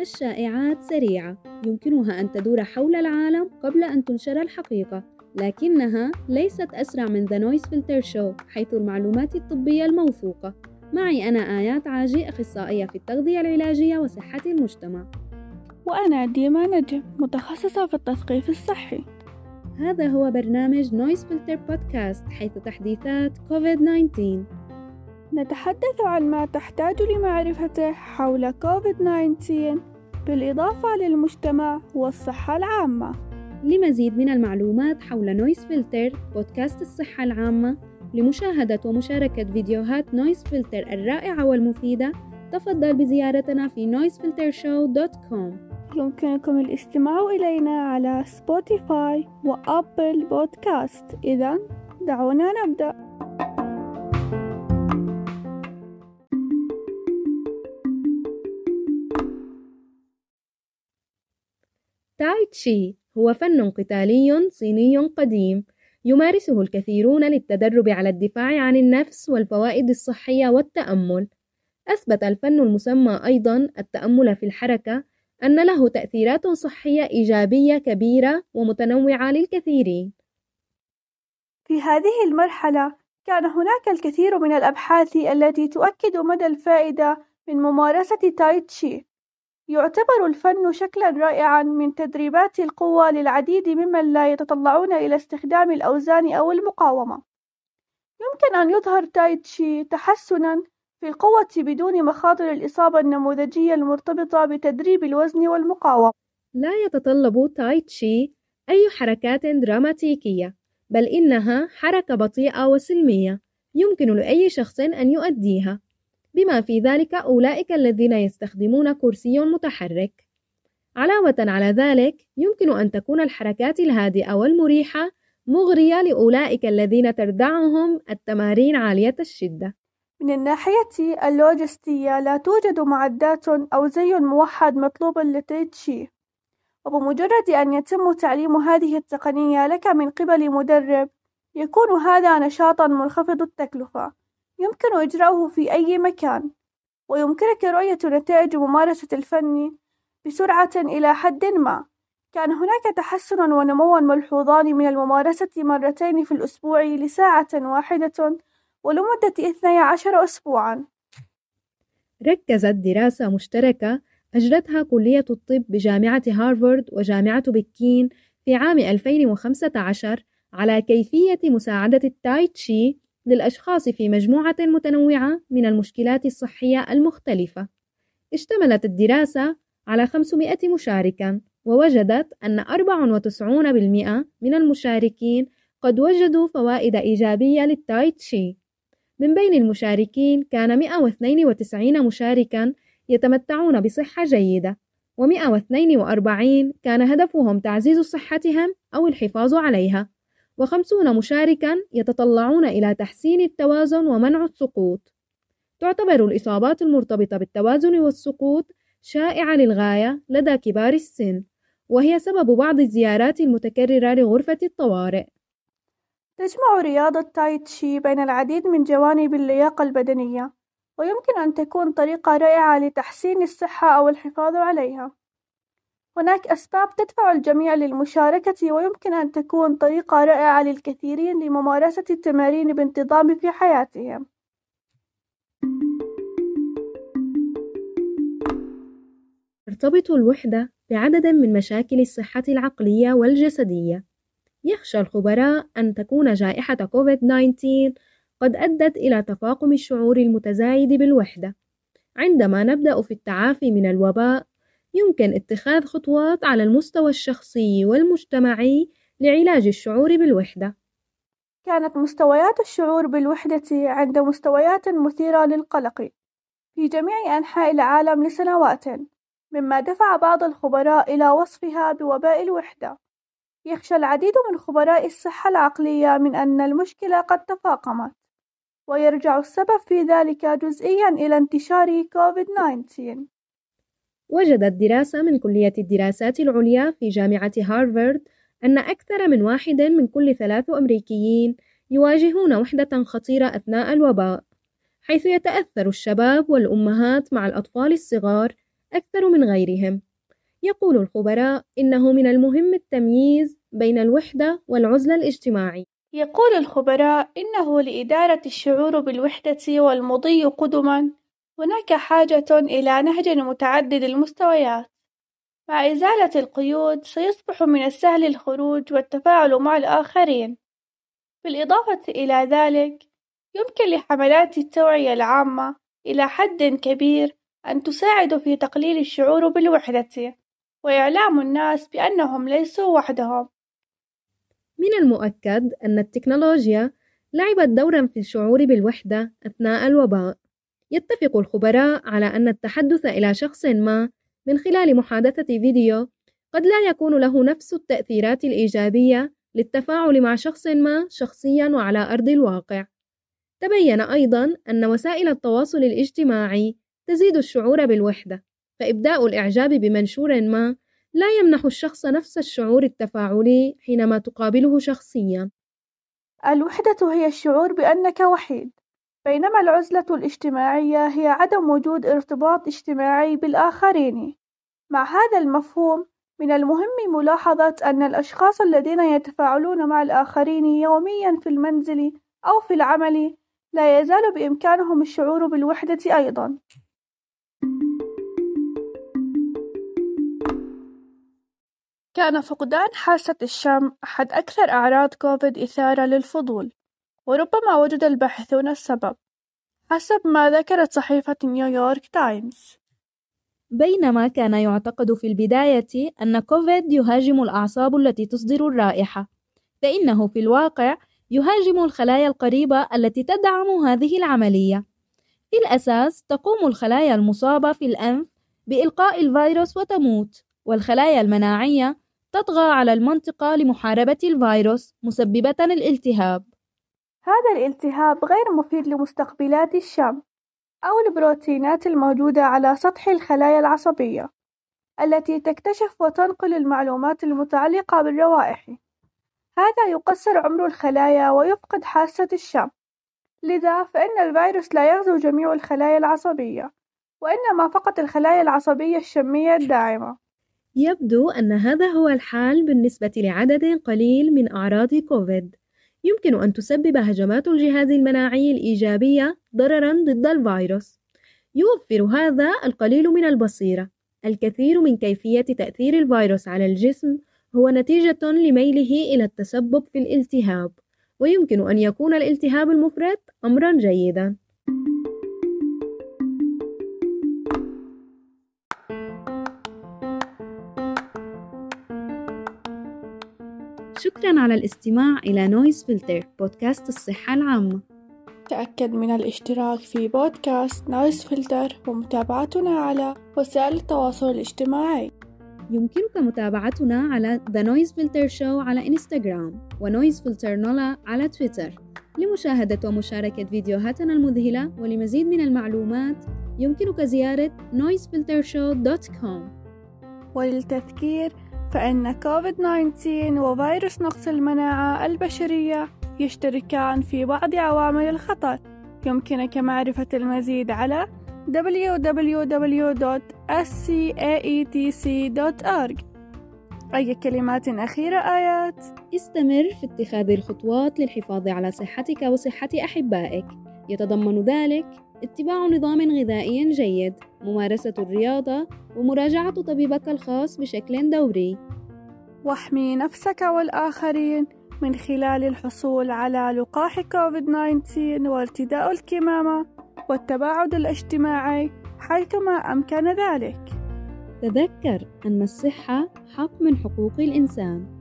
الشائعات سريعة. يمكنها أن تدور حول العالم قبل أن تنشر الحقيقة لكنها ليست أسرع من The Noise Filter Show حيث المعلومات الطبية الموثوقة. معي أنا آيات عاجي أخصائية في التغذية العلاجية وصحة المجتمع. وأنا ديما نجم متخصصة في التثقيف الصحي. هذا هو برنامج Noise Filter Podcast حيث تحديثات كوفيد-19 نتحدث عن ما تحتاج لمعرفته حول كوفيد-19 بالإضافة للمجتمع والصحة العامة. لمزيد من المعلومات حول Noise Filter Podcast الصحة العامة لمشاهدة ومشاركة فيديوهات Noise Filter الرائعة والمفيدة تفضل بزيارتنا في noisefiltershow.com يمكنكم الاستماع إلينا على Spotify و Apple Podcast إذا دعونا نبدأ. تاي تشي هو فن قتالي صيني قديم يمارسه الكثيرون للتدرب على الدفاع عن النفس والفوائد الصحية والتأمل. أثبت الفن المسمى أيضا التأمل في الحركة أن له تأثيرات صحية إيجابية كبيرة ومتنوعة للكثيرين. في هذه المرحلة كان هناك الكثير من الأبحاث التي تؤكد مدى الفائدة من ممارسة تاي تشي. يعتبر الفن شكلا رائعا من تدريبات القوة للعديد ممن لا يتطلعون إلى استخدام الأوزان أو المقاومة. يمكن أن يظهر تاي تشي تحسنا في القوة بدون مخاطر الإصابة النموذجية المرتبطة بتدريب الوزن والمقاومة. لا يتطلب تاي تشي أي حركات دراماتيكية، بل إنها حركة بطيئة وسلمية يمكن لأي شخص أن يؤديها، بما في ذلك أولئك الذين يستخدمون كرسي متحرك. علاوة على ذلك، يمكن أن تكون الحركات الهادئة والمريحة مغرية لأولئك الذين تردعهم التمارين عالية الشدة. من الناحية اللوجستية لا توجد معدات أو زي موحد مطلوب للتيتشي وبمجرد أن يتم تعليم هذه التقنية لك من قبل مدرب يكون هذا نشاطا منخفض التكلفة. يمكن إجراؤه في أي مكان. ويمكنك رؤية نتائج ممارسة الفن بسرعة إلى حد ما. كان هناك تحسن ونموا ملحوظان من الممارسة مرتين في الأسبوع لساعة واحدة ولمدة 12 أسبوعًا. ركزت دراسة مشتركة أجرتها كلية الطب بجامعة هارفارد وجامعة بكين في عام 2015 على كيفية مساعدة التاي تشي للأشخاص في مجموعة متنوعة من المشكلات الصحية المختلفة. اشتملت الدراسة على 500 مشاركًا، ووجدت أن 94% من المشاركين قد وجدوا فوائد إيجابية للتاي تشي. من بين المشاركين كان 192 مشاركًا يتمتعون بصحة جيدة، و142 كان هدفهم تعزيز صحتهم أو الحفاظ عليها، وخمسون مشاركًا يتطلعون إلى تحسين التوازن ومنع السقوط. تعتبر الإصابات المرتبطة بالتوازن والسقوط شائعة للغاية لدى كبار السن، وهي سبب بعض الزيارات المتكررة لغرفة الطوارئ. تجمع رياضة تاي تشي بين العديد من جوانب اللياقة البدنية ويمكن أن تكون طريقة رائعة لتحسين الصحة أو الحفاظ عليها. هناك أسباب تدفع الجميع للمشاركة ويمكن أن تكون طريقة رائعة للكثيرين لممارسة التمارين بانتظام في حياتهم. ترتبط الوحدة بعدد من مشاكل الصحة العقلية والجسدية. يخشى الخبراء أن تكون جائحة كوفيد-19 قد أدت إلى تفاقم الشعور المتزايد بالوحدة. عندما نبدأ في التعافي من الوباء، يمكن اتخاذ خطوات على المستوى الشخصي والمجتمعي لعلاج الشعور بالوحدة. كانت مستويات الشعور بالوحدة عند مستويات مثيرة للقلق في جميع أنحاء العالم لسنوات، مما دفع بعض الخبراء إلى وصفها بوباء الوحدة. يخشى العديد من خبراء الصحة العقلية من أن المشكلة قد تفاقمت ويرجع السبب في ذلك جزئيا إلى انتشار كوفيد-19 وجدت دراسة من كلية الدراسات العليا في جامعة هارفارد أن أكثر من واحد من كل ثلاث أمريكيين يواجهون وحدة خطيرة أثناء الوباء حيث يتأثر الشباب والأمهات مع الأطفال الصغار أكثر من غيرهم. يقول الخبراء إنه من المهم التمييز بين الوحدة والعزلة الاجتماعي يقول الخبراء إنه لإدارة الشعور بالوحدة والمضي قدما هناك حاجة إلى نهج متعدد المستويات. مع إزالة القيود سيصبح من السهل الخروج والتفاعل مع الآخرين. بالإضافة إلى ذلك يمكن لحملات التوعية العامة إلى حد كبير أن تساعد في تقليل الشعور بالوحدة. وإعلام الناس بأنهم ليسوا وحدهم. من المؤكد أن التكنولوجيا لعبت دورا في الشعور بالوحدة أثناء الوباء. يتفق الخبراء على أن التحدث إلى شخص ما من خلال محادثة فيديو قد لا يكون له نفس التأثيرات الإيجابية للتفاعل مع شخص ما شخصيا وعلى أرض الواقع. تبين أيضا أن وسائل التواصل الاجتماعي تزيد الشعور بالوحدة، فإبداء الإعجاب بمنشور ما لا يمنح الشخص نفس الشعور التفاعلي حينما تقابله شخصيا. الوحدة هي الشعور بأنك وحيد، بينما العزلة الاجتماعية هي عدم وجود ارتباط اجتماعي بالآخرين. مع هذا المفهوم، من المهم ملاحظة أن الأشخاص الذين يتفاعلون مع الآخرين يوميًا في المنزل أو في العمل لا يزال بإمكانهم الشعور بالوحدة أيضًا. كان فقدان حاسة الشم أحد أكثر أعراض كوفيد إثارة للفضول، وربما وجد الباحثون السبب، حسب ما ذكرت صحيفة نيويورك تايمز. بينما كان يعتقد في البداية أن كوفيد يهاجم الأعصاب التي تصدر الرائحة، فإنه في الواقع يهاجم الخلايا القريبة التي تدعم هذه العملية. في الأساس تقوم الخلايا المصابة في الأنف بإلقاء الفيروس وتموت، والخلايا المناعية تطغى على المنطقة لمحاربة الفيروس مسببة الالتهاب. هذا الالتهاب غير مفيد لمستقبلات الشم أو البروتينات الموجودة على سطح الخلايا العصبية التي تكتشف وتنقل المعلومات المتعلقة بالروائح. هذا يقصر عمر الخلايا ويفقد حاسة الشم. لذا فإن الفيروس لا يغزو جميع الخلايا العصبية، وإنما فقط الخلايا العصبية الشمية الداعمة. يبدو أن هذا هو الحال بالنسبة لعدد قليل من أعراض كوفيد. يمكن أن تسبب هجمات الجهاز المناعي الإيجابية ضررًا ضد الفيروس. يوفر هذا القليل من البصيرة. الكثير من كيفية تأثير الفيروس على الجسم هو نتيجة لميله إلى التسبب في الالتهاب، ويمكن أن يكون الالتهاب المفرط أمرًا جيدًا. شكرا على الاستماع إلى Noise Filter Podcast الصحة العامة. تأكد من الاشتراك في بودكاست Noise Filter ومتابعتنا على وسائل التواصل الاجتماعي. يمكنك متابعتنا على The Noise Filter Show على إنستغرام و Noise Filter NOLA على تويتر لمشاهدة ومشاركة فيديوهاتنا المذهلة ولمزيد من المعلومات يمكنك زيارة noisefiltershow.com وللتذكير فإن كوفيد-19 وفيروس نقص المناعة البشرية يشتركان في بعض عوامل الخطر. يمكنك معرفة المزيد على www.scaetc.org أي كلمات أخيرة آيات؟ استمر في اتخاذ الخطوات للحفاظ على صحتك وصحة أحبائك. يتضمن ذلك اتباع نظام غذائي جيد ممارسة الرياضة ومراجعة طبيبك الخاص بشكل دوري. واحمي نفسك والآخرين من خلال الحصول على لقاح كوفيد-19 وارتداء الكمامة والتباعد الاجتماعي حيثما أمكن ذلك. تذكر أن الصحة حق من حقوق الإنسان.